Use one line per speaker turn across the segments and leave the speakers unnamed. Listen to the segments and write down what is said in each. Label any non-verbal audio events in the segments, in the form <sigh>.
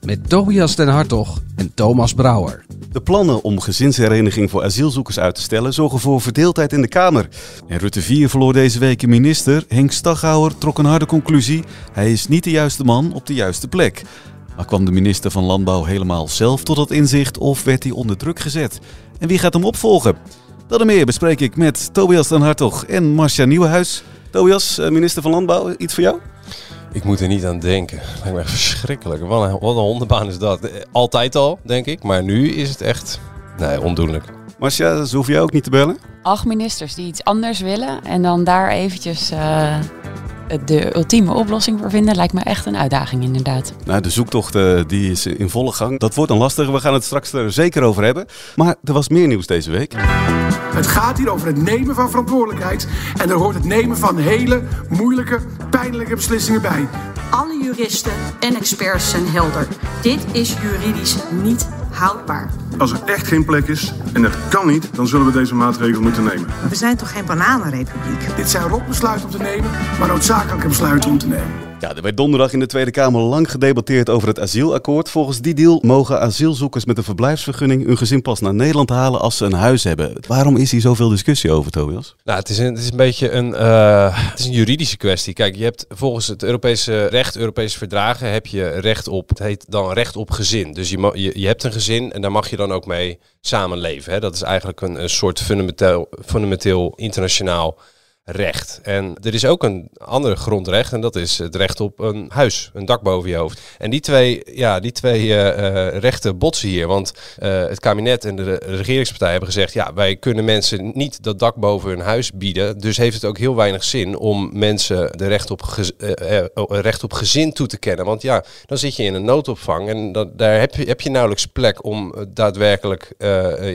Met Tobias den Hartog en Thomas Brouwer.
De plannen om gezinshereniging voor asielzoekers uit te stellen zorgen voor verdeeldheid in de Kamer. En Rutte 4 verloor deze week een minister. Henk Staghouwer trok een harde conclusie. Hij is niet de juiste man op de juiste plek. Maar kwam de minister van Landbouw helemaal zelf tot dat inzicht of werd hij onder druk gezet? En wie gaat hem opvolgen? Dat en meer bespreek ik met Tobias den Hartog en Marcia Nieuwenhuis. Tobias, eh, minister van Landbouw, iets voor jou?
Ik moet er niet aan denken. Lijkt me echt verschrikkelijk. Wat een, wat een hondenbaan is dat. Eh, Altijd al, denk ik. Maar nu is het echt... Nee, ondoenlijk.
Marcia, ze hoeven jou ook niet te bellen?
acht ministers die iets anders willen en dan daar eventjes eh, de ultieme oplossing voor vinden, lijkt me echt een uitdaging inderdaad.
Nou, de zoektocht eh, die is in volle gang. Dat wordt dan lastig. We gaan het straks er zeker over hebben. Maar er was meer nieuws deze week.
Het gaat hier over het nemen van verantwoordelijkheid. En er hoort het nemen van hele moeilijke, pijnlijke beslissingen bij.
Alle juristen en experts zijn helder. Dit is juridisch niet houdbaar.
Als er echt geen plek is en het kan niet, dan zullen we deze maatregel moeten nemen.
We zijn toch geen bananenrepubliek?
Dit zijn rotbesluiten om te nemen, maar noodzakelijke besluiten om te nemen.
Ja, er werd donderdag in de Tweede Kamer lang gedebatteerd over het asielakkoord. Volgens die deal mogen asielzoekers met een verblijfsvergunning hun gezin pas naar Nederland halen als ze een huis hebben. Waarom is hier zoveel discussie over, Tobias?
Nou, het is een, het is een beetje een, eh, het is een juridische kwestie. Kijk, je hebt volgens het Europese recht, Europese verdragen, heb je recht op, het heet dan recht op gezin. Dus je, je, je hebt een gezin en daar mag je dan ook mee samenleven. Hè? Dat is eigenlijk een, een soort fundamenteel, fundamenteel internationaal recht. En er is ook een ander grondrecht en dat is het recht op een huis, een dak boven je hoofd. En die twee, ja, die twee eh, eh, rechten botsen hier, want eh, het kabinet en de re- regeringspartij hebben gezegd, ja, wij kunnen mensen niet dat dak boven hun huis bieden, dus heeft het ook heel weinig zin om mensen de recht op, oh, recht op gezin toe te kennen. Want ja, dan zit je in een noodopvang en daar heb je, heb je nauwelijks plek om daadwerkelijk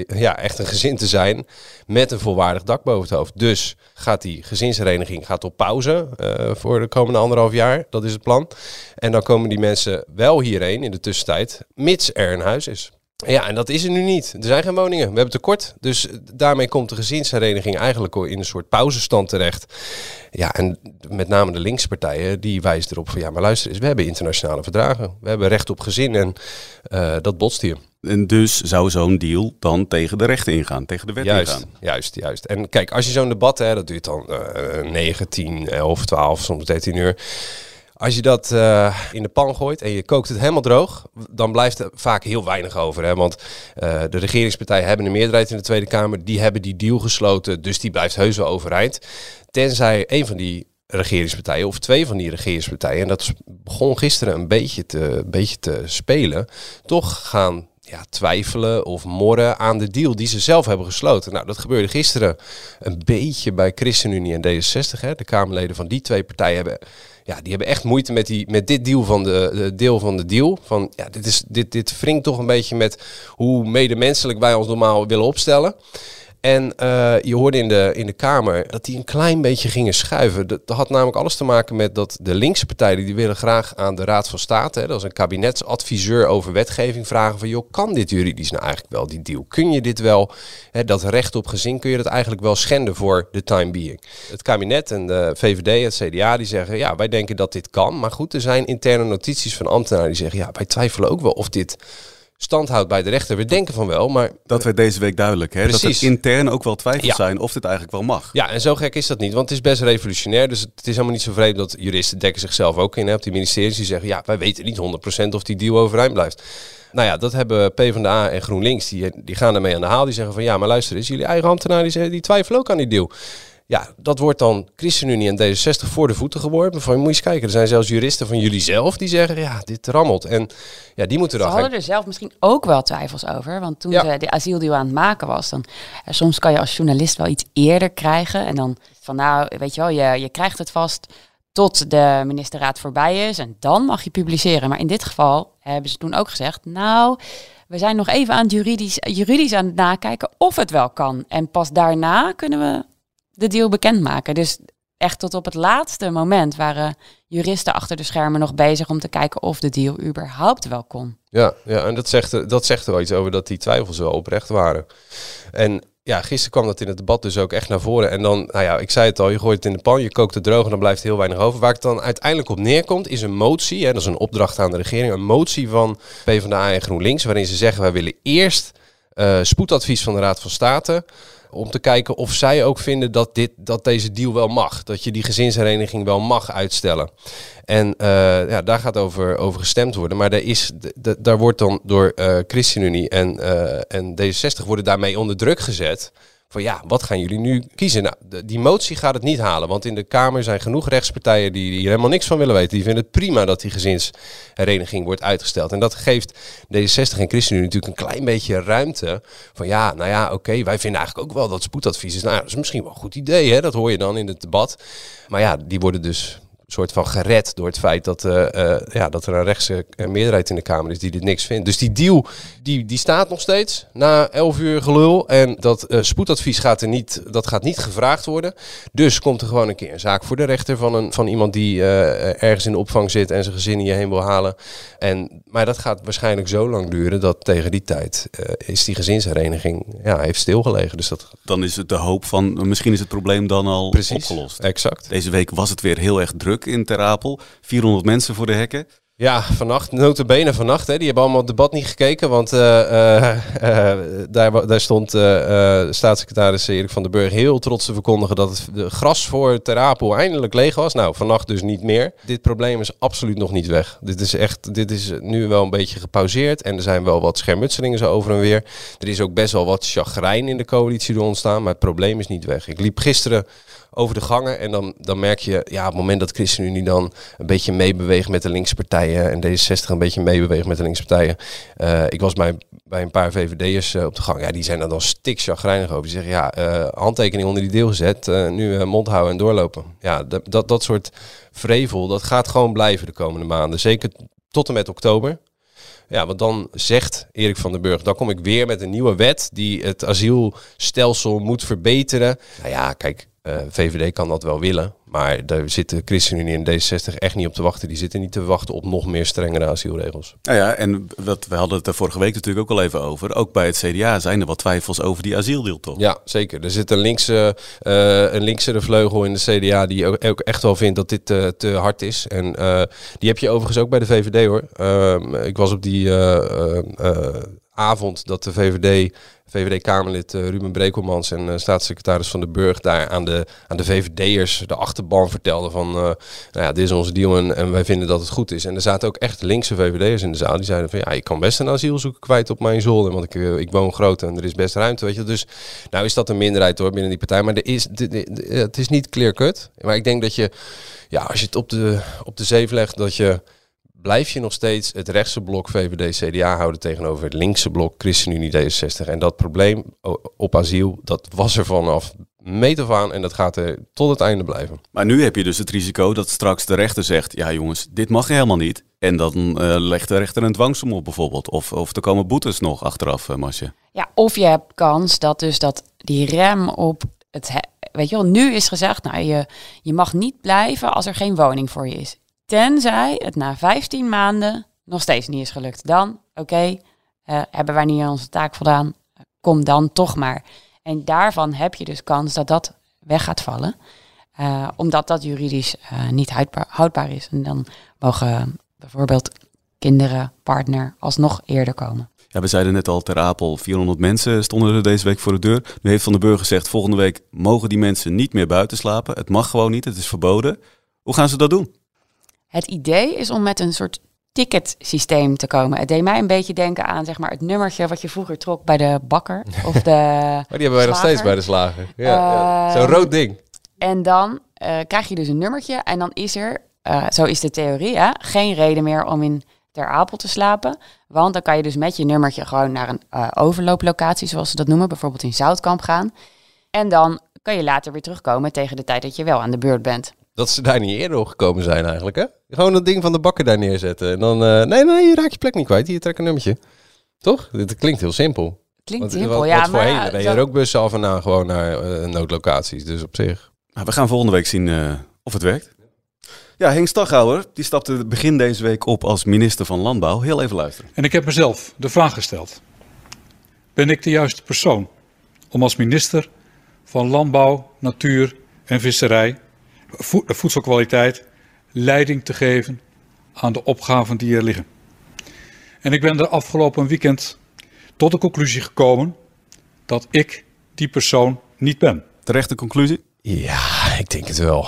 ja, echt een gezin te zijn met een volwaardig dak boven het hoofd. Dus gaat die gezinshereniging gaat op pauze eh, voor de komende anderhalf jaar. Dat is het plan. En dan komen die mensen wel hierheen in de tussentijd, mits er een huis is. Ja, en dat is er nu niet. Er zijn geen woningen. We hebben tekort. Dus daarmee komt de gezinshereniging eigenlijk in een soort pauzestand terecht. Ja, en met name de linkse partijen, die wijzen erop van... ja, maar luister eens, we hebben internationale verdragen. We hebben recht op gezin en eh, dat botst hier.
En dus zou zo'n deal dan tegen de rechten ingaan, tegen de wet
Juist,
ingaan.
juist, juist. En kijk, als je zo'n debat, hè, dat duurt dan eh 9, 10, 11, 12, soms 13 uur. Als je dat eh, in de pan gooit en je kookt het helemaal droog, dan blijft er vaak heel weinig over. Hè? Want eh, de regeringspartijen hebben een meerderheid in de Tweede Kamer, die hebben die deal gesloten, dus die blijft heus wel overeind. Tenzij een van die regeringspartijen of twee van die regeringspartijen, en dat begon gisteren een beetje te, een beetje te spelen, toch gaan ja, twijfelen of morren aan de deal die ze zelf hebben gesloten. Nou, dat gebeurde gisteren een beetje bij ChristenUnie en D66. Hè. De Kamerleden van die twee partijen hebben, ja, die hebben echt moeite met, die, met dit deel van de, de deel van de deal. Van, ja, dit, is, dit, dit wringt toch een beetje met hoe medemenselijk wij ons normaal willen opstellen. En eh, je hoorde in de, in de Kamer dat die een klein beetje gingen schuiven. Dat, had namelijk alles te maken met dat de linkse partijen... die willen graag aan de Raad van State... Hè, dat is een kabinetsadviseur over wetgeving... vragen van, joh, kan dit juridisch nou eigenlijk wel, die deal? Kun je dit wel, hè, dat recht op gezin... kun je dat eigenlijk wel schenden voor de time being? Het kabinet en de VVD, het CDA, die zeggen... ja, wij denken dat dit kan. Maar goed, er zijn interne notities van ambtenaren die zeggen... ja, wij twijfelen ook wel of dit stand houdt bij de rechter. We denken van wel, maar
Dat werd deze week duidelijk. Hè? Dat er intern ook wel twijfels
Ja.
zijn of dit eigenlijk wel mag.
Ja, en zo gek is dat niet, want het is best revolutionair. Dus het is helemaal niet zo vreemd dat juristen dekken zichzelf ook in. Hè, op die ministeries die zeggen, ja, wij weten niet 100% of die deal overeind blijft. Nou ja, dat hebben PvdA en GroenLinks, die, die gaan ermee aan de haal. Die zeggen van, ja, maar luister eens, jullie eigen ambtenaren die twijfelen ook aan die deal. Ja, dat wordt dan ChristenUnie en D66 voor de voeten geworpen. Van, moet je eens kijken, er zijn zelfs juristen van jullie zelf die zeggen, ja, dit rammelt. En ja, die moeten
Ze
dan
hadden
gaan...
er zelf misschien ook wel twijfels over. Want toen
Ja.
ze de asieldeal aan het maken was, dan eh, soms kan je als journalist wel iets eerder krijgen. En dan van nou, weet je wel, je, je krijgt het vast tot de ministerraad voorbij is. En dan mag je publiceren. Maar in dit geval hebben ze toen ook gezegd, nou, we zijn nog even aan het juridisch, juridisch aan het nakijken of het wel kan. En pas daarna kunnen we de deal bekendmaken. Dus echt tot op het laatste moment waren juristen achter de schermen nog bezig om te kijken of de deal überhaupt wel kon.
Ja, ja en dat zegt, dat zegt er wel iets over dat die twijfels wel oprecht waren. En ja, gisteren kwam dat in het debat dus ook echt naar voren. En dan, nou ja, ik zei het al, je gooit het in de pan, je kookt het droog en dan blijft heel weinig over. Waar het dan uiteindelijk op neerkomt, is een motie. Hè, dat is een opdracht aan de regering. Een motie van PvdA en GroenLinks, waarin ze zeggen, wij willen eerst eh, spoedadvies van de Raad van State om te kijken of zij ook vinden dat, dit, dat deze deal wel mag. Dat je die gezinshereniging wel mag uitstellen. En eh, ja, daar gaat over, over gestemd worden. Maar daar, is, daar wordt dan door eh ChristenUnie en, eh, en D66 worden daarmee onder druk gezet. Van ja, wat gaan jullie nu kiezen? Nou, die motie gaat het niet halen. Want in de Kamer zijn genoeg rechtspartijen die, die er helemaal niks van willen weten. Die vinden het prima dat die gezinshereniging wordt uitgesteld. En dat geeft D66 en ChristenUnie natuurlijk een klein beetje ruimte. Van ja, nou ja, oké, wij vinden eigenlijk ook wel dat spoedadvies is. Nou, dat is misschien wel een goed idee, hè? dat hoor je dan in het debat. Maar ja, die worden dus soort van gered door het feit dat, eh, eh, ja, dat er een rechtse meerderheid in de Kamer is die dit niks vindt. Dus die deal, die, die staat nog steeds na 11 uur gelul. En dat eh, spoedadvies gaat er niet, dat gaat niet gevraagd worden. Dus komt er gewoon een keer een zaak voor de rechter van, een, van iemand die ergens in de opvang zit en zijn gezin hierheen wil halen. En, maar dat gaat waarschijnlijk zo lang duren dat tegen die tijd is die gezinshereniging ja, heeft stilgelegen. Dus dat
Dan is het de hoop van, misschien is het probleem dan al
precies
opgelost.
Exact.
Deze week was het weer heel erg druk in Ter Apel. 400 mensen voor de hekken.
Ja, vannacht, notabene vannacht. Hè, die hebben allemaal het debat niet gekeken. Want eh, eh, eh, daar, daar stond staatssecretaris Erik van den Burg heel trots te verkondigen dat het gras voor Ter Apel eindelijk leeg was. Nou, vannacht dus niet meer. Dit probleem is absoluut nog niet weg. Dit is echt, dit is nu wel een beetje gepauzeerd. En er zijn wel wat schermutselingen zo over en weer. Er is ook best wel wat chagrijn in de coalitie door ontstaan. Maar het probleem is niet weg. Ik liep gisteren over de gangen. En dan, dan merk je, ja, op het moment dat ChristenUnie dan een beetje meebeweegt met de linkse partijen en D66 een beetje meebeweegt met de linkse partijen. Eh, ik was bij, bij een paar VVD'ers eh, op de gang. Ja, die zijn er dan stik chagrijnig over. Die zeggen, ja, eh, handtekening onder die deel gezet. nu mond houden en doorlopen. Ja, dat, dat, dat soort vrevel, dat gaat gewoon blijven de komende maanden. Zeker tot en met oktober. Ja, want dan zegt Erik van den Burg, dan kom ik weer met een nieuwe wet die het asielstelsel moet verbeteren. Nou ja, kijk, eh, VVD kan dat wel willen, maar daar zitten ChristenUnie en D66 echt niet op te wachten. Die zitten niet te wachten op nog meer strengere asielregels.
Nou ja, en wat, we hadden het er vorige week natuurlijk ook al even over. Ook bij het CDA zijn er wat twijfels over die asieldeal toch?
Ja, zeker. Er zit een linkse, eh een linksere vleugel in de CDA die ook, ook echt wel vindt dat dit eh, te hard is. En die heb je overigens ook bij de VVD hoor. Ehm, ik was op die avond dat de VVD, VVD-Kamerlid eh, Ruben Brekelmans en eh, staatssecretaris Van den Burg daar aan de, aan de VVD'ers de achterban vertelden van, eh, nou ja, dit is onze deal en, wij vinden dat het goed is. En er zaten ook echt linkse VVD'ers in de zaal. Die zeiden van, ja, ik kan best een asielzoeker kwijt op mijn zolder, want ik, ik woon groot en er is best ruimte, weet je. Dus nou is dat een minderheid hoor binnen die partij, maar er is, de- de- de- het is niet clear cut. Maar ik denk dat je, ja, als je het op de, op de zeef legt, dat je blijf je nog steeds het rechtse blok VVD-CDA houden tegenover het linkse blok ChristenUnie D66. En dat probleem op asiel, dat was er vanaf meet af aan en dat gaat er tot het einde blijven.
Maar nu heb je dus het risico dat straks de rechter zegt... ja jongens, dit mag helemaal niet. En dan eh, legt de rechter een dwangsom op bijvoorbeeld. Of, of er komen boetes nog achteraf, uh, Masje.
Ja, of je hebt kans dat dus dat die rem op het... he- Weet je wel, nu is gezegd, nou, je, je mag niet blijven als er geen woning voor je is. Tenzij het na 15 maanden nog steeds niet is gelukt. Dan, oké, eh, hebben wij niet onze taak voldaan, kom dan toch maar. En daarvan heb je dus kans dat dat weg gaat vallen. Eh, omdat dat juridisch eh, niet houdbaar, is. En dan mogen bijvoorbeeld kinderen, partner alsnog eerder komen.
Ja, we zeiden net al, ter Apel, 400 mensen stonden er deze week voor de deur. Nu heeft Van den Burger gezegd, volgende week mogen die mensen niet meer buiten slapen. Het mag gewoon niet, het is verboden. Hoe gaan ze dat doen?
Het idee is om met een soort ticketsysteem te komen. Het deed mij een beetje denken aan zeg maar, het nummertje wat je vroeger trok bij de bakker. <laughs> Of de
Maar die hebben wij nog steeds bij de slager. Ja, ja.
Eh,
Zo'n rood ding.
En dan eh, krijg je dus een nummertje en dan is er, eh, zo is de theorie, hè, geen reden meer om in Ter Apel te slapen. Want dan kan je dus met je nummertje gewoon naar een eh, overlooplocatie, zoals ze dat noemen, bijvoorbeeld in Zoutkamp gaan. En dan kan je later weer terugkomen tegen de tijd dat je wel aan de beurt bent.
Dat ze daar niet eerder op gekomen zijn eigenlijk, hè? Gewoon dat ding van de bakker daar neerzetten. En dan, eh, nee, nee, je raakt je plek niet kwijt. Hier, trek een nummertje. Toch? Dit klinkt heel simpel.
Klinkt
Want
simpel,
wat,
ja,
wat
maar
voorheen reden
zo-
er ook bussen af en aan gewoon naar eh, noodlocaties. Dus op zich.
Nou, we gaan volgende week zien eh, of het werkt. Ja, Henk Staghouwer, die stapte begin deze week op als minister van Landbouw. Heel even luisteren.
En ik heb mezelf de vraag gesteld: ben ik de juiste persoon om als minister van Landbouw, Natuur en Visserij, voedselkwaliteit, leiding te geven aan de opgaven die er liggen? En ik ben de afgelopen weekend tot de conclusie gekomen dat ik die persoon niet ben.
Terechte conclusie?
Ja, ik denk het wel.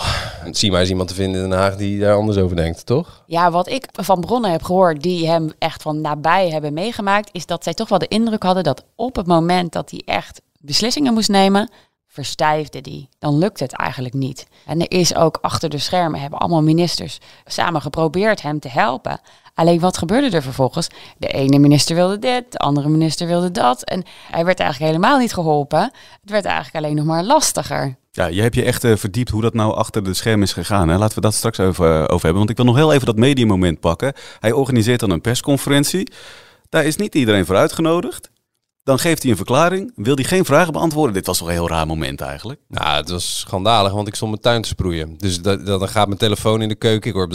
Zie maar eens iemand te vinden in Den Haag die daar anders over denkt, toch?
Ja, wat ik van bronnen heb gehoord die hem echt van nabij hebben meegemaakt, is dat zij toch wel de indruk hadden dat op het moment dat hij echt beslissingen moest nemen, verstijfde die. Dan lukt het eigenlijk niet. En er is ook achter de schermen, hebben allemaal ministers samen geprobeerd hem te helpen. Alleen wat gebeurde er vervolgens? De ene minister wilde dit, de andere minister wilde dat. En hij werd eigenlijk helemaal niet geholpen. Het werd eigenlijk alleen nog maar lastiger.
Ja, je hebt je echt eh, verdiept hoe dat nou achter de schermen is gegaan. Hè? Laten we dat straks over, eh, over hebben. Want ik wil nog heel even dat mediamoment pakken. Hij organiseert dan een persconferentie. Daar is niet iedereen voor uitgenodigd. Dan geeft hij een verklaring. Wil hij geen vragen beantwoorden? Dit was toch een heel raar moment eigenlijk.
Nou, het was schandalig, want ik stond mijn tuin te sproeien. Dus dat, dan gaat mijn telefoon in de keuken. Ik hoor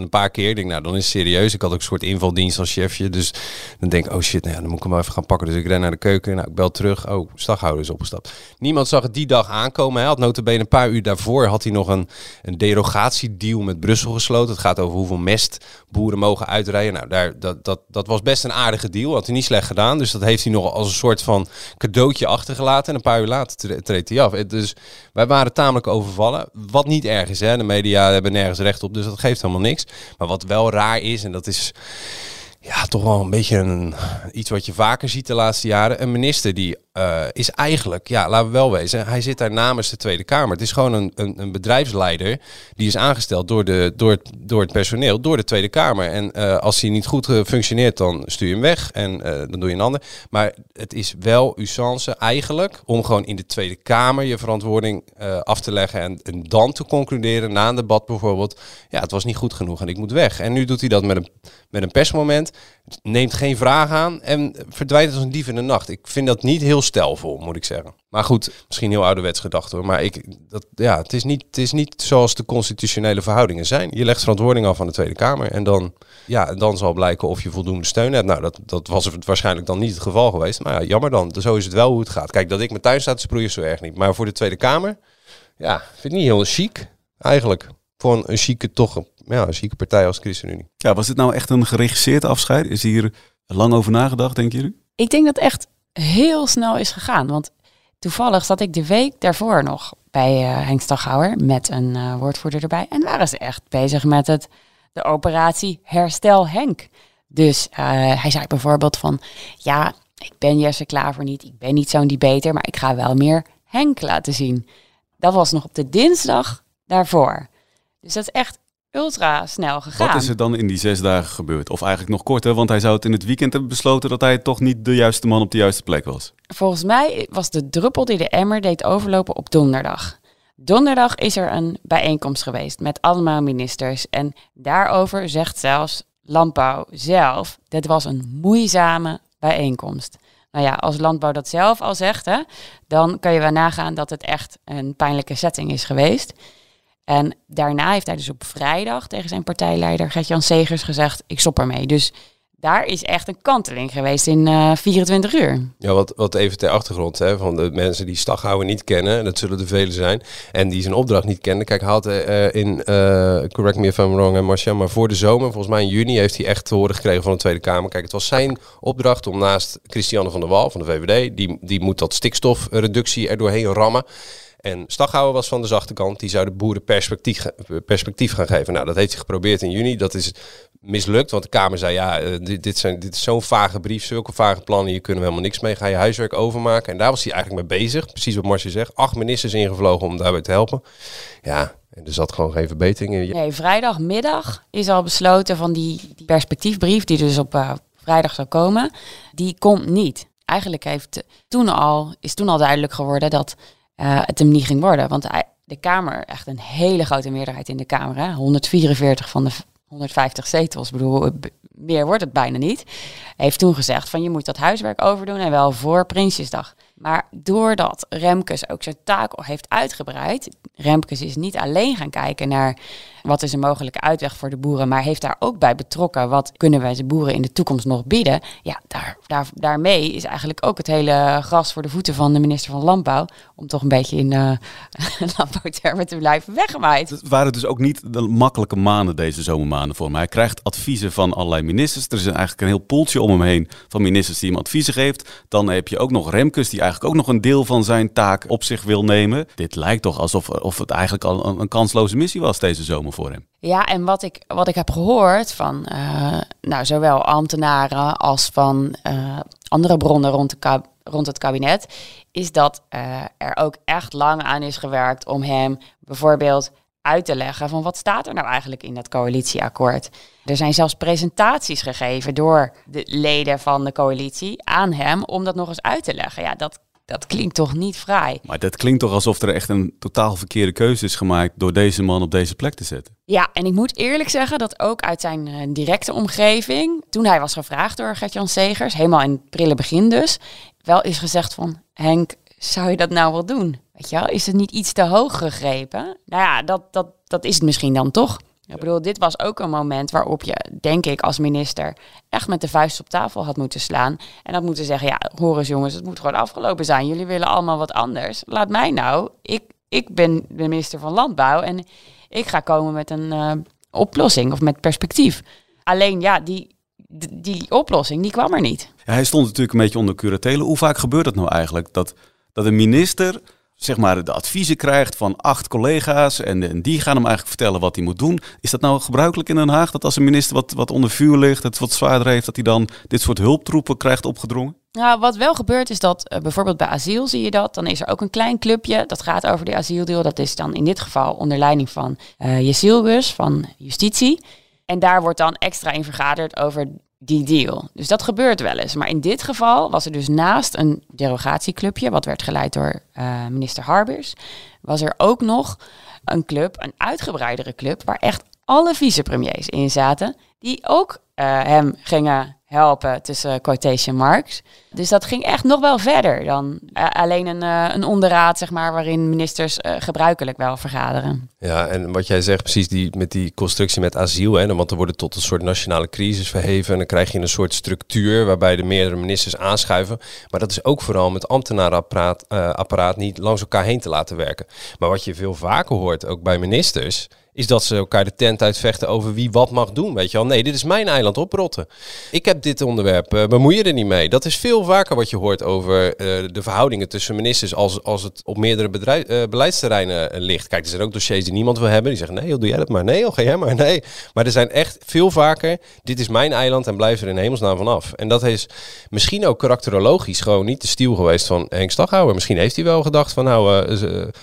een paar keer. Ik denk, nou, dan is het serieus. Ik had ook een soort invaldienst als chefje. Dus dan denk ik, oh shit, nou dan moet ik hem wel even gaan pakken. Dus ik ren naar de keuken. Nou, ik bel terug. Oh, staghouder is opgestapt. Niemand zag het die dag aankomen. Hij had notabene een paar uur daarvoor had hij nog een, een derogatiedeal met Brussel gesloten. Het gaat over hoeveel mest boeren mogen uitrijden. Nou, daar, dat, dat, dat was best een aardige deal. Had hij niet slecht gedaan. Dus dat heeft hij nog als een soort van cadeautje achtergelaten. En een paar uur later tre- treedt hij af. Dus wij waren tamelijk overvallen. Wat niet erg is. Hè? De media hebben nergens recht op. Dus dat geeft helemaal niks. Maar wat wel raar is, en dat is ja, toch wel een beetje een, iets wat je vaker ziet de laatste jaren. Een minister die eh, is eigenlijk, ja, laten we wel wezen, hij zit daar namens de Tweede Kamer. Het is gewoon een, een, een bedrijfsleider die is aangesteld door, de, door, het, door het personeel, door de Tweede Kamer. En eh, als hij niet goed eh, functioneert, dan stuur je hem weg en dan doe je een ander. Maar het is wel usance eigenlijk om gewoon in de Tweede Kamer je verantwoording af te leggen en, en dan te concluderen na een debat bijvoorbeeld, ja, het was niet goed genoeg en ik moet weg. En nu doet hij dat met een, met een persmoment, neemt geen vraag aan en verdwijnt als een dief in de nacht. Ik vind dat niet heel stijlvol, moet ik zeggen. Maar goed, misschien heel ouderwets gedacht hoor. Maar ik, dat, ja, het, is niet, het is niet zoals de constitutionele verhoudingen zijn. Je legt verantwoording af aan de Tweede Kamer. En dan, ja, en dan zal blijken of je voldoende steun hebt. Nou, dat, dat was het waarschijnlijk dan niet het geval geweest. Maar ja, jammer dan. Zo is het wel hoe het gaat. Kijk, dat ik mijn tuin sta te sproeien zo erg niet. Maar voor de Tweede Kamer, ja, vind ik niet heel chic eigenlijk. Voor een, een chique, toch, een- ja, een chique partij als ChristenUnie.
Ja, was dit nou echt een geregisseerd afscheid? Is hier lang over nagedacht, denken jullie?
Ik denk dat echt heel snel is gegaan. Want toevallig zat ik de week daarvoor nog bij eh Henk Staghouwer met een eh, woordvoerder erbij. En waren ze echt bezig met het, de operatie Herstel Henk. Dus eh, hij zei bijvoorbeeld van, ja, ik ben Jesse Klaver niet, ik ben niet zo'n debater, maar ik ga wel meer Henk laten zien. Dat was nog op de dinsdag daarvoor. Dus dat is echt ultra snel gegaan.
Wat is er dan in die zes dagen gebeurd? Of eigenlijk nog korter, want hij zou het in het weekend hebben besloten dat hij toch niet de juiste man op de juiste plek was.
Volgens mij was de druppel die de emmer deed overlopen op donderdag. Donderdag is er een bijeenkomst geweest met allemaal ministers. En daarover zegt zelfs Landbouw zelf, dit was een moeizame bijeenkomst. Nou ja, als Landbouw dat zelf al zegt, hè, dan kan je wel nagaan dat het echt een pijnlijke setting is geweest. En daarna heeft hij dus op vrijdag tegen zijn partijleider Gert-Jan Segers gezegd, ik stop ermee. Dus daar is echt een kanteling geweest in eh 24 uur.
Ja, wat, wat even ter achtergrond hè, van de mensen die Staghouwer niet kennen, en dat zullen er velen zijn, en die zijn opdracht niet kennen. Kijk, hij had eh, in, eh, correct me if I'm wrong, hè, Marcia, maar voor de zomer, volgens mij in juni, heeft hij echt te horen gekregen van de Tweede Kamer. Kijk, het was zijn opdracht om naast Christiane van der Wal van de VVD, die, die moet dat stikstofreductie er doorheen rammen. En Staghouwer was van de zachte kant, die zou de boeren perspectief, perspectief gaan geven. Nou, dat heeft hij geprobeerd in juni. Dat is mislukt, want de Kamer zei, ja, eh, dit, dit, zijn, dit is zo'n vage brief, zulke vage plannen, hier kunnen we helemaal niks mee. Ga je huiswerk overmaken. En daar was hij eigenlijk mee bezig, precies wat Marcia zegt. Acht ministers ingevlogen om daarbij te helpen. Ja, en er zat gewoon geen verbetering in.
Nee, vrijdagmiddag is al besloten van die, die perspectiefbrief, die dus op eh, vrijdag zou komen, die komt niet. Eigenlijk heeft toen al, is toen al duidelijk geworden dat eh, het hem niet ging worden. Want de Kamer, echt een hele grote meerderheid in de Kamer, hè, 144 van de 150 zetels. Bedoel, eh, meer wordt het bijna niet. Heeft toen gezegd van je moet dat huiswerk overdoen en wel voor Prinsjesdag. Maar doordat Remkes ook zijn taak heeft uitgebreid, Remkes is niet alleen gaan kijken naar wat is een mogelijke uitweg voor de boeren, maar heeft daar ook bij betrokken wat kunnen wij de boeren in de toekomst nog bieden. Ja, daar, daar, daarmee is eigenlijk ook het hele gras voor de voeten van de minister van Landbouw, om toch een beetje in uh, <laughs> landbouwtermen te blijven, weggemaaid.
Het waren dus ook niet de makkelijke maanden deze zomermaanden voor hem. Hij krijgt adviezen van allerlei ministers. Er is eigenlijk een heel poeltje om hem heen van ministers die hem adviezen geeft. Dan heb je ook nog Remkes die eigenlijk ook nog een deel van zijn taak op zich wil nemen. Dit lijkt toch alsof of het eigenlijk al een, kansloze missie was deze zomer voor hem.
Ja, en wat ik, wat ik heb gehoord van uh, nou, zowel ambtenaren als van uh, andere bronnen rond, de rond het kabinet, is dat uh, er ook echt lang aan is gewerkt om hem bijvoorbeeld uit te leggen van wat staat er nou eigenlijk in dat coalitieakkoord. Er zijn zelfs presentaties gegeven door de leden van de coalitie aan hem om dat nog eens uit te leggen. Ja, dat dat klinkt toch niet vrij.
Maar dat klinkt toch alsof er echt een totaal verkeerde keuze is gemaakt door deze man op deze plek te zetten.
Ja, en ik moet eerlijk zeggen dat ook uit zijn uh, directe omgeving, toen hij was gevraagd door Gert-Jan Segers, helemaal in het prille begin dus, wel is gezegd van Henk, zou je dat nou wel doen? Weet je wel, is het niet iets te hoog gegrepen? Nou ja, dat, dat, dat is het misschien dan toch. Ik bedoel, dit was ook een moment waarop je, denk ik, als minister echt met de vuist op tafel had moeten slaan. En had moeten zeggen, ja, hoor eens jongens, het moet gewoon afgelopen zijn. Jullie willen allemaal wat anders. Laat mij nou, ik, ik ben de minister van Landbouw en ik ga komen met een uh, oplossing of met perspectief. Alleen ja, die, die oplossing, die kwam er niet.
Ja, hij stond natuurlijk een beetje onder curatele. Hoe vaak gebeurt dat nou eigenlijk? Dat, dat een minister zeg maar, de adviezen krijgt van acht collega's en, die gaan hem eigenlijk vertellen wat hij moet doen. Is dat nou gebruikelijk in Den Haag dat als een minister wat, wat onder vuur ligt, het wat zwaarder heeft, dat hij dan dit soort hulptroepen krijgt opgedrongen?
Nou, wat wel gebeurt is dat uh, bijvoorbeeld bij asiel zie je dat. Dan is er ook een klein clubje dat gaat over de asieldeal. Dat is dan in dit geval onder leiding van uh, van Justitie. En daar wordt dan extra in vergaderd over die deal. Dus dat gebeurt wel eens. Maar in dit geval was er dus naast een derogatieclubje, wat werd geleid door uh, minister Harbers, was er ook nog een club, een uitgebreidere club, waar echt alle vicepremiers in zaten, die ook uh, hem gingen helpen tussen quotation marks. Dus dat ging echt nog wel verder dan uh, alleen een, uh, een onderraad, zeg maar, waarin ministers gebruikelijk wel vergaderen.
Ja, en wat jij zegt, precies die, met die constructie met asiel, hè, want er wordt tot een soort nationale crisis verheven en dan krijg je een soort structuur waarbij de meerdere ministers aanschuiven. Maar dat is ook vooral met ambtenarenapparaat apparaat niet langs elkaar heen te laten werken. Maar wat je veel vaker hoort, ook bij ministers, is dat ze elkaar de tent uitvechten over wie wat mag doen. Weet je wel, nee, dit is mijn eiland oprotten. Ik heb dit onderwerp, uh, bemoei je er niet mee. Dat is veel vaker wat je hoort over uh, de verhoudingen tussen ministers als, als het op meerdere uh, beleidsterreinen ligt. Kijk, er zijn ook dossiers die niemand wil hebben. Die zeggen, nee, doe jij dat maar. Nee, joh, ga jij maar. Nee. Maar er zijn echt veel vaker, dit is mijn eiland en blijf er in hemelsnaam vanaf. En dat is misschien ook karakterologisch gewoon niet de stiel geweest van Henk Staghouwer. Misschien heeft hij wel gedacht van, nou,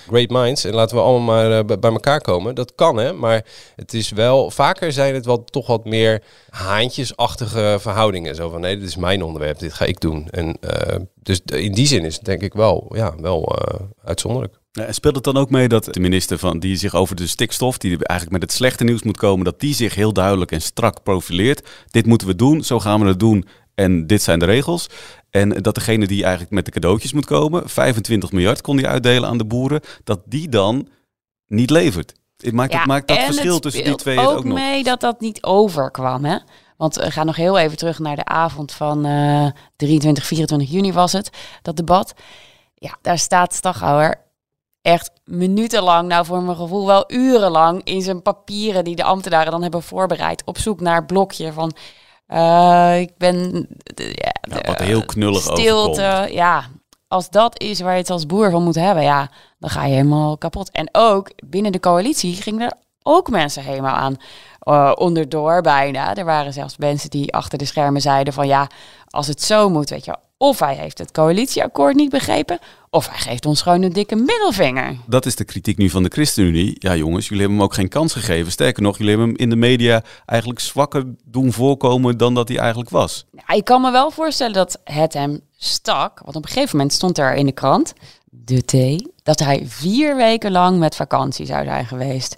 great minds en laten we allemaal maar bij elkaar komen. Dat kan maar het is wel, vaker zijn het wel toch wat meer haantjesachtige verhoudingen. Zo van, nee, dit is mijn onderwerp, dit ga ik doen. En uh, dus in die zin is het denk ik wel, ja, wel uh, uitzonderlijk.
En speelt het dan ook mee dat de minister van die zich over de stikstof, die eigenlijk met het slechte nieuws moet komen, dat die zich heel duidelijk en strak profileert. Dit moeten we doen, zo gaan we het doen en dit zijn de regels. En dat degene die eigenlijk met de cadeautjes moet komen, 25 miljard kon die uitdelen aan de boeren, dat die dan niet levert. Het maakt, ja, maakt dat verschil tussen die twee
ook,
ook nog.
mee dat dat niet overkwam. Hè? Want we gaan nog heel even terug naar de avond van uh, 23, 24 juni was het, dat debat. Ja, daar staat Staghouwer echt minutenlang, nou voor mijn gevoel wel urenlang, in zijn papieren die de ambtenaren dan hebben voorbereid, op zoek naar het blokje van... Uh, ik ben...
Ja, nou, wat heel knullig
stilte,
overkomt.
Ja, als dat is waar je het als boer van moet hebben, ja, dan ga je helemaal kapot. En ook binnen de coalitie gingen er ook mensen helemaal aan uh, onderdoor bijna. Er waren zelfs mensen die achter de schermen zeiden van ja, als het zo moet, weet je, of hij heeft het coalitieakkoord niet begrepen, of hij geeft ons gewoon een dikke middelvinger.
Dat is de kritiek nu van de ChristenUnie. Ja jongens, jullie hebben hem ook geen kans gegeven. Sterker nog, jullie hebben hem in de media eigenlijk zwakker doen voorkomen dan dat hij eigenlijk was.
Ja, ik kan me wel voorstellen dat het hem stak. Want op een gegeven moment stond er in de krant de thee, dat hij vier weken lang met vakantie zou zijn geweest.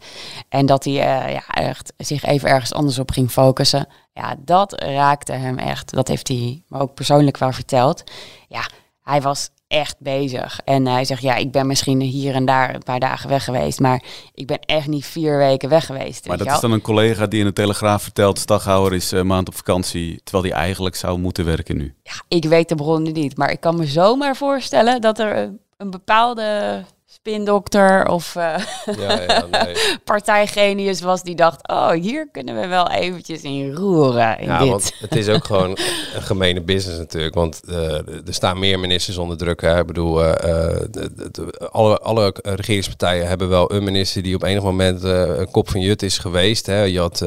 En dat hij eh, ja, echt zich even ergens anders op ging focussen. Ja, dat raakte hem echt. Dat heeft hij me ook persoonlijk wel verteld. Ja, hij was echt bezig. En hij zegt, ja, ik ben misschien hier en daar een paar dagen weg geweest, maar ik ben echt niet vier weken weg geweest.
Maar dat is dan een collega die in de Telegraaf vertelt, Staghouwer is een maand op vakantie, terwijl hij eigenlijk zou moeten werken nu.
Ja, ik weet de bronnen niet, maar ik kan me zomaar voorstellen dat er een bepaalde spindokter of uh, ja, ja, nee. <laughs> partijgenius was die dacht, oh, hier kunnen we wel eventjes in roeren. In
ja,
dit.
want het is ook gewoon een gemene business natuurlijk, want uh, er staan meer ministers onder druk. Hè. Ik bedoel, uh, de, de, alle, alle regeringspartijen hebben wel een minister die op enig moment een kop van jut is geweest. Hè. Je had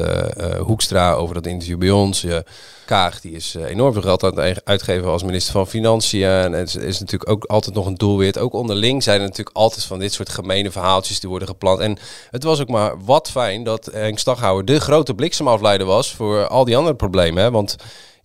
Hoekstra over dat interview bij ons. Je, Kaag die is enorm veel geld aan het uitgeven als minister van Financiën. En het is, natuurlijk ook altijd nog een doelwit. Ook onderling zijn er natuurlijk altijd van dit soort gemene verhaaltjes die worden gepland. En het was ook maar wat fijn dat Henk Staghouwer de grote bliksemafleider was voor al die andere problemen. Hè? Want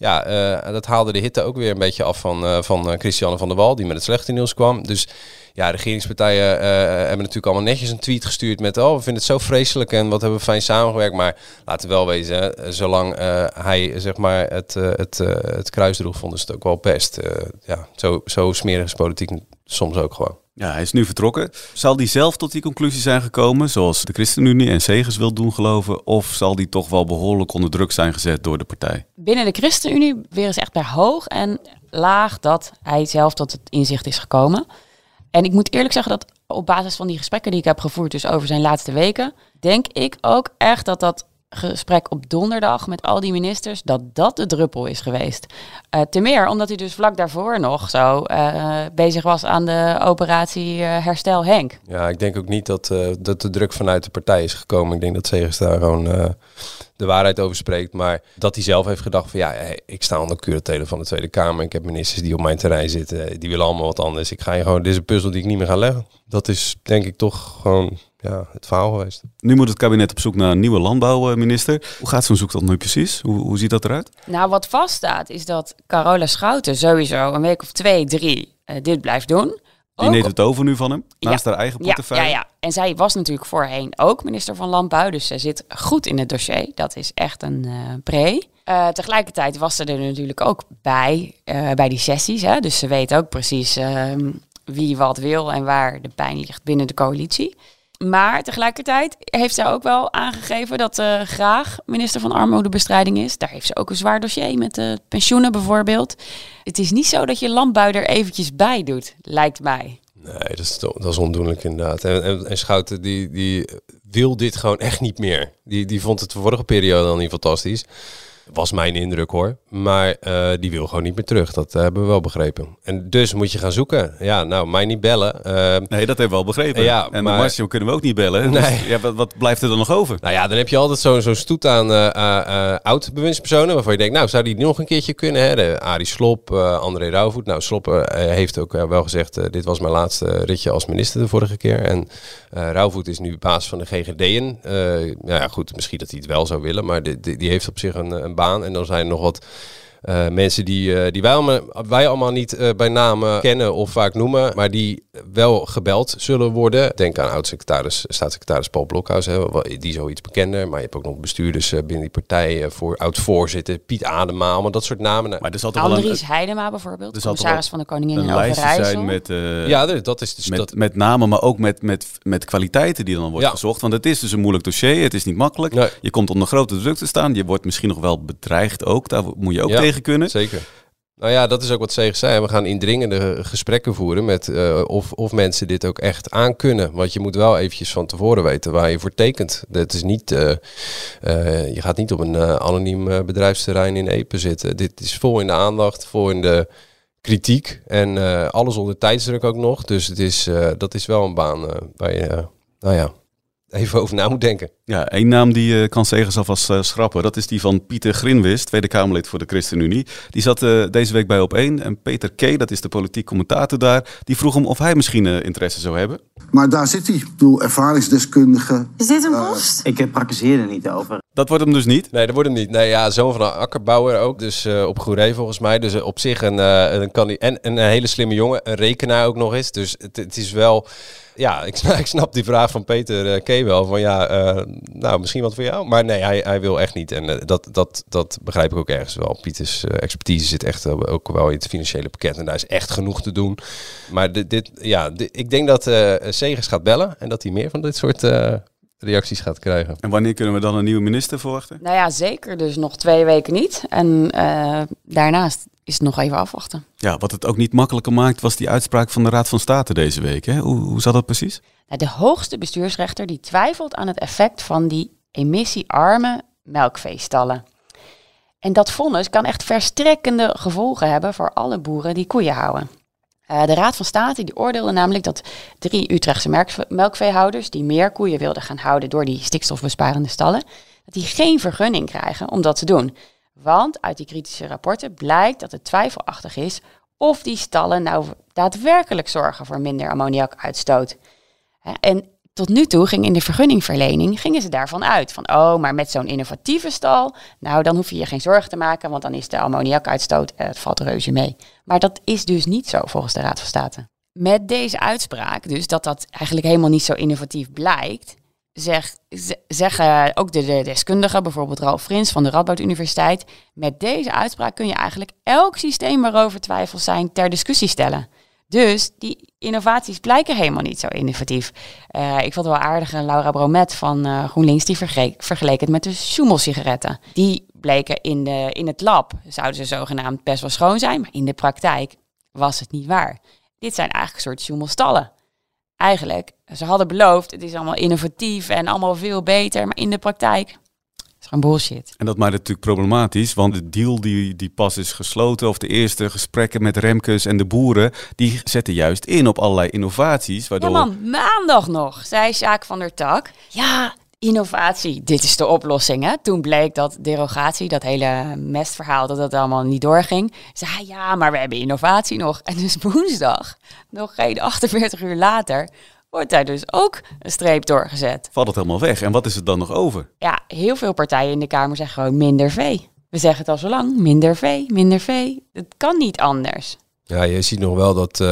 ja, uh, dat haalde de hitte ook weer een beetje af van, uh, van Christiane van der Wal, die met het slechte nieuws kwam. Dus ja, regeringspartijen hebben natuurlijk allemaal netjes een tweet gestuurd met... oh, we vinden het zo vreselijk en wat hebben we fijn samengewerkt. Maar laten we wel wezen, zolang hij zeg maar het, het, het kruis droeg, vonden ze het ook wel best. ja, zo, zo smerig is politiek soms ook gewoon.
Ja, hij is nu vertrokken. Zal hij zelf tot die conclusie zijn gekomen, zoals de ChristenUnie en Segers wil doen geloven? Of zal die toch wel behoorlijk onder druk zijn gezet door de partij?
Binnen de ChristenUnie weer eens echt bij hoog en laag dat hij zelf tot het inzicht is gekomen. En ik moet eerlijk zeggen dat op basis van die gesprekken die ik heb gevoerd, dus over zijn laatste weken, denk ik ook echt dat dat gesprek op donderdag met al die ministers, dat dat de druppel is geweest. Uh, te meer omdat hij dus vlak daarvoor nog zo uh, bezig was aan de operatie uh, Herstel Henk.
Ja, ik denk ook niet dat, dat de druk vanuit de partij is gekomen. Ik denk dat Segers daar gewoon de waarheid over spreekt. Maar dat hij zelf heeft gedacht van ja, ik sta onder curatelen van de Tweede Kamer. Ik heb ministers die op mijn terrein zitten. Die willen allemaal wat anders. Ik ga gewoon, deze puzzel die ik niet meer ga leggen. Dat is denk ik toch gewoon ja, het verhaal geweest.
Nu moet het kabinet op zoek naar een nieuwe landbouwminister. Hoe gaat zo'n zoektocht nu precies? Hoe, hoe ziet dat eruit?
Nou, wat vaststaat is dat Carola Schouten sowieso een week of twee, drie uh, dit blijft doen.
Die neemt het over nu van hem, naast haar eigen portefeuille.
Ja, ja, ja, en zij was natuurlijk voorheen ook minister van Landbouw, dus ze zit goed in het dossier. Dat is echt een uh, pre. Uh, tegelijkertijd was ze er natuurlijk ook bij, uh, bij die sessies. Hè? Dus ze weet ook precies ehm, wie wat wil en waar de pijn ligt binnen de coalitie. Maar tegelijkertijd heeft zij ook wel aangegeven dat ze graag minister van Armoedebestrijding is. Daar heeft ze ook een zwaar dossier met de pensioenen bijvoorbeeld. Het is niet zo dat je landbouw er eventjes bij doet, lijkt mij.
Nee, dat is, dat is ondoenlijk inderdaad. En Schouten die, die wil dit gewoon echt niet meer. Die, die vond het de vorige periode al niet fantastisch. Was mijn indruk hoor. Maar uh, die wil gewoon niet meer terug. Dat uh, hebben we wel begrepen. En dus moet je gaan zoeken. Ja, nou, mij niet bellen. Uh,
nee, dat hebben we wel begrepen. Ja, en maar Marcio kunnen we ook niet bellen. Dus nee. ja, wat, wat, blijft er dan nog over?
Nou ja, dan heb je altijd zo'n zo stoet aan oud-bewindspersonen. Waarvan je denkt, nou, zou die nog een keertje kunnen? Hè? De Arie Slop, André Rauwvoet. Nou, Slop heeft ook wel gezegd, dit was mijn laatste ritje als minister de vorige keer. En Rauwvoet is nu baas van de GGD'en. nou ja, goed, misschien dat hij het wel zou willen. Maar die, die, die heeft op zich een, een En dan zijn er nog wat uh, mensen die, uh, die wij, allemaal, wij allemaal niet uh, bij naam kennen of vaak noemen, maar die wel gebeld zullen worden. Denk aan oud-secretaris, staatssecretaris Paul Blokhuis, hè, die zoiets bekender. Maar je hebt ook nog bestuurders binnen die partij, voor oud-voorzitter Piet Adema, allemaal dat soort namen.
Maar er zat Andries een, Heidema bijvoorbeeld, de commissaris van de Koningin in Overijssel. zijn
met,
ja, dat is dus
met,
dat...
met namen, maar ook met, met, met kwaliteiten die dan wordt ja. gezocht. Want het is dus een moeilijk dossier, het is niet makkelijk. Nee. Je komt onder grote druk te staan, je wordt misschien nog wel bedreigd ook, daar moet je ook ja. tegen kunnen.
Zeker. Nou ja, dat is ook wat Zegers zei. We gaan indringende gesprekken voeren met uh, of, of mensen dit ook echt aankunnen. Want je moet wel eventjes van tevoren weten waar je voor tekent. Dat is niet, uh, uh, je gaat niet op een anoniem bedrijfsterrein in Epen zitten. Dit is vol in de aandacht, vol in de kritiek en alles onder tijdsdruk ook nog. Dus het is, dat is wel een baan waar je, nou ja, even over na moet denken.
Ja, één naam die uh, kan Segers alvast uh, schrappen. Dat is die van Pieter Grinwis, Tweede Kamerlid voor de ChristenUnie. Die zat uh, deze week bij op één. En Peter K., dat is de politiek commentator daar, die vroeg hem of hij misschien interesse zou hebben.
Maar daar zit hij. Ik bedoel, ervaringsdeskundige.
Is dit een post?
ik praktiseer er niet over.
Dat wordt hem dus niet?
Nee, dat wordt hem niet. Nee, ja, zoon van een akkerbouwer ook. Dus uh, op Goeree volgens mij. Dus op zich een, uh, een, kan en een hele slimme jongen. Een rekenaar ook nog eens. Dus het, het is wel ja, ik, <laughs> ik, snap die vraag van Peter uh, Wel. Van ja, uh, nou misschien wat voor jou. Maar nee, hij, hij wil echt niet. En uh, dat, dat, dat begrijp ik ook ergens wel. Pieters expertise zit echt ook wel in het financiële pakket. En daar is echt genoeg te doen. Maar dit, dit ja, dit, ik denk dat Segers gaat bellen. En dat hij meer van dit soort reacties gaat krijgen.
En wanneer kunnen we dan een nieuwe minister verwachten?
Nou ja, zeker. Dus nog twee weken niet. En daarnaast is het nog even afwachten.
Ja, wat het ook niet makkelijker maakt, was die uitspraak van de Raad van State deze week. Hè? Hoe, hoe zat dat precies?
Nou, de hoogste bestuursrechter die twijfelt aan het effect van die emissiearme melkveestallen. En dat vonnis kan echt verstrekkende gevolgen hebben voor alle boeren die koeien houden. Uh, de Raad van State die oordeelde namelijk dat drie Utrechtse melkveehouders die meer koeien wilden gaan houden door die stikstofbesparende stallen, dat die geen vergunning krijgen om dat te doen. Want uit die kritische rapporten blijkt dat het twijfelachtig is of die stallen nou daadwerkelijk zorgen voor minder ammoniakuitstoot. En tot nu toe ging in de vergunningverlening gingen ze daarvan uit. Van oh, maar met zo'n innovatieve stal, nou dan hoef je je geen zorgen te maken, want dan is de ammoniakuitstoot, eh, het valt reuze mee. Maar dat is dus niet zo volgens de Raad van State. Met deze uitspraak, dus dat dat eigenlijk helemaal niet zo innovatief blijkt, zeg, zeggen ook de, deskundigen, bijvoorbeeld Ralf Frins van de Radboud Universiteit, met deze uitspraak kun je eigenlijk elk systeem waarover twijfels zijn ter discussie stellen. Dus die innovaties blijken helemaal niet zo innovatief. Uh, ik vond het wel aardig, Laura Bromet van uh, GroenLinks, die vergeleek het met de Schumel-sigaretten. Die bleken in, de, in het lab, zouden ze zogenaamd best wel schoon zijn, maar in de praktijk was het niet waar. Dit zijn eigenlijk een soort Schumel-stallen eigenlijk, ze hadden beloofd, het is allemaal innovatief en allemaal veel beter, maar in de praktijk is gewoon bullshit.
En dat maakt het natuurlijk problematisch, want de deal die, die pas is gesloten, of de eerste gesprekken met Remkes en de boeren, die zetten juist in op allerlei innovaties. Waardoor...
Ja man, maandag nog, zei Sjaak van der Tak. Ja, innovatie, dit is de oplossing. Hè? Toen bleek dat derogatie, dat hele mestverhaal, dat dat allemaal niet doorging. Zei ja, maar we hebben innovatie nog. En dus woensdag, nog geen 48 uur later, wordt daar dus ook een streep doorgezet.
Valt het helemaal weg? En wat is er dan nog over?
Ja, heel veel partijen in de Kamer zeggen gewoon minder vee. We zeggen het al zo lang, minder vee, minder vee. Het kan niet anders.
Ja, je ziet nog wel dat uh,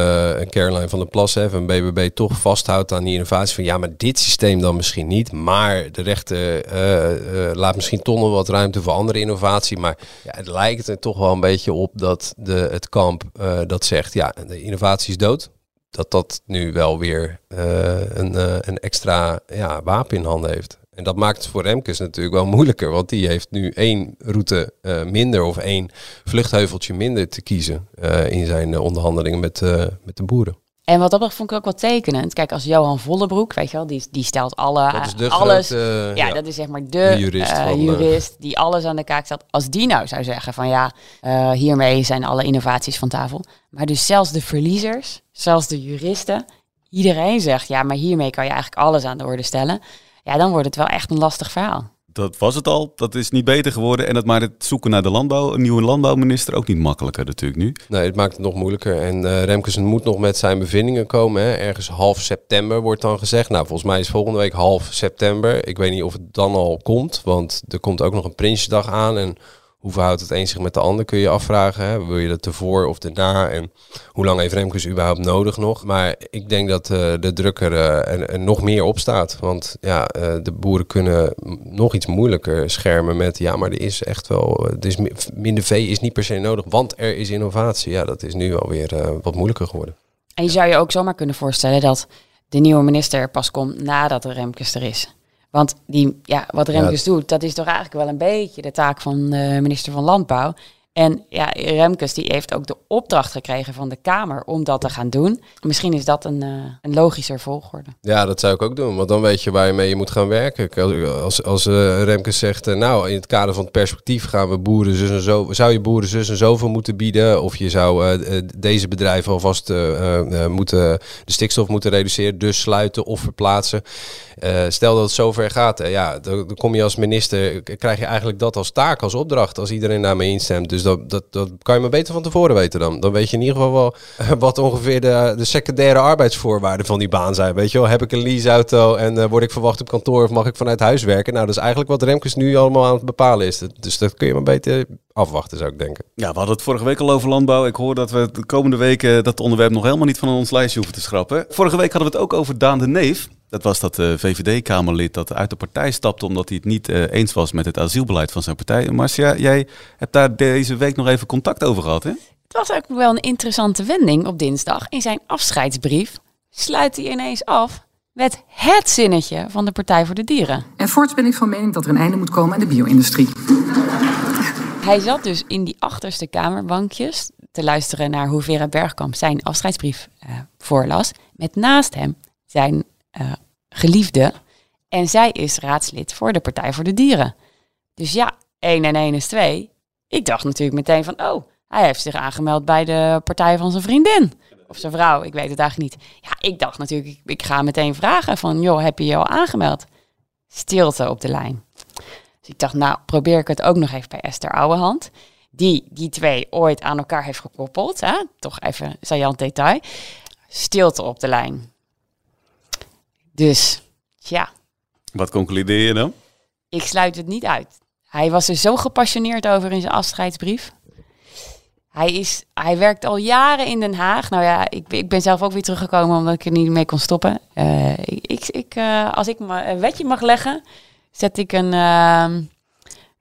Caroline van der Plas hè, van BBB toch vasthoudt aan die innovatie. Van ja, maar dit systeem dan misschien niet. Maar de rechter uh, uh, laat misschien toch nog wat ruimte voor andere innovatie. Maar ja, het lijkt er toch wel een beetje op dat de, het kamp dat zegt, ja, de innovatie is dood. Dat dat nu wel weer een, een extra ja, wapen in handen heeft. En dat maakt het voor Remkes natuurlijk wel moeilijker, want die heeft nu één route uh, minder of één vluchtheuveltje minder te kiezen in zijn onderhandelingen met, met de boeren.
En wat dat vond ik ook wel tekenend. Kijk, als Johan Vollebroek, weet je wel, die, die stelt alle, alles. Grote, ja, ja, dat is zeg maar de, de jurist, van, jurist die alles aan de kaak stelt. Als die nou zou zeggen van ja, hiermee zijn alle innovaties van tafel. Maar dus zelfs de verliezers, zelfs de juristen, iedereen zegt ja, maar hiermee kan je eigenlijk alles aan de orde stellen ja, dan wordt het wel echt een lastig verhaal.
Dat was het al, dat is niet beter geworden. En dat maakt het zoeken naar de landbouw, een nieuwe landbouwminister ook niet makkelijker natuurlijk nu.
Nee, het maakt het nog moeilijker. En uh, Remkes moet nog met zijn bevindingen komen. Hè. Ergens half september wordt dan gezegd. Nou, volgens mij is volgende week half september. Ik weet niet of het dan al komt, want er komt ook nog een Prinsjesdag aan. En hoe verhoudt het een zich met de ander, kun je afvragen. Hè? Wil je dat ervoor of erna? En hoe lang heeft Remkes überhaupt nodig nog? Maar ik denk dat uh, de uh, er, nog meer op staat. Want ja, uh, de boeren kunnen nog iets moeilijker schermen met... ja, maar er is echt wel... Er is minder vee is niet per se nodig, want er is innovatie. Ja, dat is nu alweer wat moeilijker geworden.
En je zou je ook zomaar kunnen voorstellen dat de nieuwe minister pas komt nadat de Remkes er is. Want die, ja, wat Remkes doet, dat is toch eigenlijk wel een beetje de taak van de minister van Landbouw. En ja, Remkes die heeft ook de opdracht gekregen van de Kamer om dat te gaan doen. Misschien is dat een, uh, een logischer volgorde.
Ja, dat zou ik ook doen, want dan weet je waar je mee moet gaan werken. Als, als, uh, Remkes zegt, uh, nou in het kader van het perspectief gaan we boeren zus en zo, zou je boeren zus en zoveel moeten bieden, of je zou deze bedrijven alvast moeten de stikstof moeten reduceren, dus sluiten of verplaatsen. stel dat het zover gaat, ja, dan, dan kom je als minister, krijg je eigenlijk dat als taak, als opdracht, als iedereen daarmee instemt. Dus dat, dat, kan je maar beter van tevoren weten dan. Dan weet je in ieder geval wel <laughs> wat ongeveer de, de secundaire arbeidsvoorwaarden van die baan zijn. Weet je wel, heb ik een leaseauto en uh, word ik verwacht op kantoor of mag ik vanuit huis werken? Nou, dat is eigenlijk wat Remkes nu allemaal aan het bepalen is. Dus dat kun je maar beter afwachten, zou ik denken.
Ja, we hadden het vorige week al over landbouw. Ik hoor dat we de komende weken dat onderwerp nog helemaal niet van ons lijstje hoeven te schrappen. Vorige week hadden we het ook over Daan de Neef. Dat was dat uh, VVD-Kamerlid dat uit de partij stapte omdat hij het niet uh, eens was met het asielbeleid van zijn partij. Marcia, jij hebt daar deze week nog even contact over gehad, hè?
Het was ook wel een interessante wending op dinsdag. In zijn afscheidsbrief sluit hij ineens af met het zinnetje van de Partij voor de Dieren.
En voorts ben ik van mening dat er een einde moet komen aan de bio-industrie.
Hij zat dus in die achterste kamerbankjes te luisteren naar hoe Vera Bergkamp zijn afscheidsbrief uh, voorlas. Met naast hem zijn uh, geliefde. En zij is raadslid voor de Partij voor de Dieren. Dus ja, 1 en 1 is 2. Ik dacht natuurlijk meteen van, oh, hij heeft zich aangemeld bij de partij van zijn vriendin. Of zijn vrouw, ik weet het eigenlijk niet. Ja, ik dacht natuurlijk, ik, ik ga meteen vragen van, joh, heb je je al aangemeld? Stilte op de lijn. Dus ik dacht, nou, probeer ik het ook nog even bij Esther Ouwehand. Die die twee ooit aan elkaar heeft gekoppeld. Hè? Toch even saillant detail. Stilte op de lijn. Dus, ja.
Wat concludeer je dan?
Ik sluit het niet uit. Hij was er zo gepassioneerd over in zijn afscheidsbrief. Hij, is, hij werkt al jaren in Den Haag. Nou ja, ik, ik ben zelf ook weer teruggekomen omdat ik er niet mee kon stoppen. Uh, ik, ik, uh, als ik een wetje mag leggen, zet ik een uh,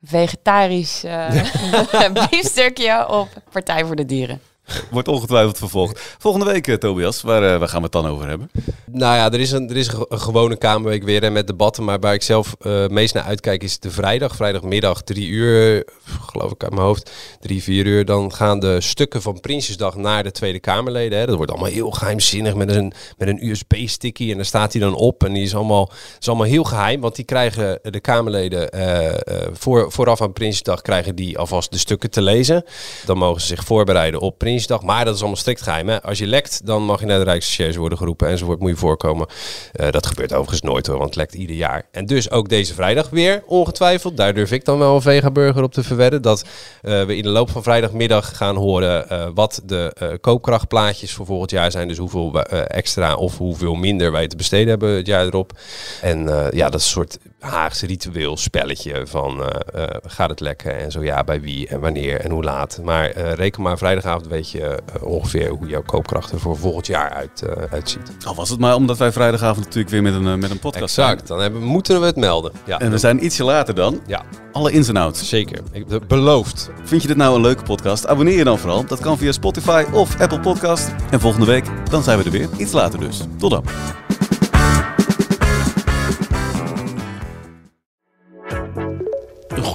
vegetarisch <laughs> <laughs> biefstukje op Partij voor de Dieren. <laughs>
Wordt ongetwijfeld vervolgd. Volgende week, uh, Tobias, waar, uh, waar gaan we het dan over hebben?
Nou ja, er is een, er is een gewone Kamerweek weer hè, met debatten. Maar waar ik zelf uh, meest naar uitkijk is de vrijdag. Vrijdagmiddag, drie uur, geloof ik uit mijn hoofd. Drie, vier uur. Dan gaan de stukken van Prinsjesdag naar de Tweede Kamerleden. Hè. Dat wordt allemaal heel geheimzinnig met een, met een USB-sticky. En daar staat hij dan op. En die is allemaal, is allemaal heel geheim. Want die krijgen de Kamerleden voor, vooraf aan Prinsjesdag krijgen die alvast de stukken te lezen. Dan mogen ze zich voorbereiden op Prinsjesdag. Maar dat is allemaal strikt geheim. Hè? Als je lekt, dan mag je naar de Rijksrecherche worden geroepen enzovoort. Moet je voorkomen. Uh, dat gebeurt overigens nooit hoor, want het lekt ieder jaar. En dus ook deze vrijdag weer, ongetwijfeld. Daar durf ik dan wel een vegaburger op te verwedden. Dat uh, we in de loop van vrijdagmiddag gaan horen uh, wat de koopkrachtplaatjes voor volgend jaar zijn. Dus hoeveel extra of hoeveel minder wij te besteden hebben het jaar erop. En ja, dat is een soort Haagse ritueel spelletje van gaat het lekken en zo ja, bij wie en wanneer en hoe laat. Maar reken maar vrijdagavond weet je ongeveer hoe jouw koopkracht er voor volgend jaar uit, uitziet.
Al was het maar omdat wij vrijdagavond natuurlijk weer met een, met een podcast
exact, zijn. dan hebben, moeten we het melden.
Ja. En we zijn ietsje later dan.
Ja.
Alle ins en outs.
Zeker, ik, beloofd.
Vind je dit nou een leuke podcast? Abonneer je dan vooral. Dat kan via Spotify of Apple Podcast. En volgende week, dan zijn we er weer. Iets later dus. Tot dan.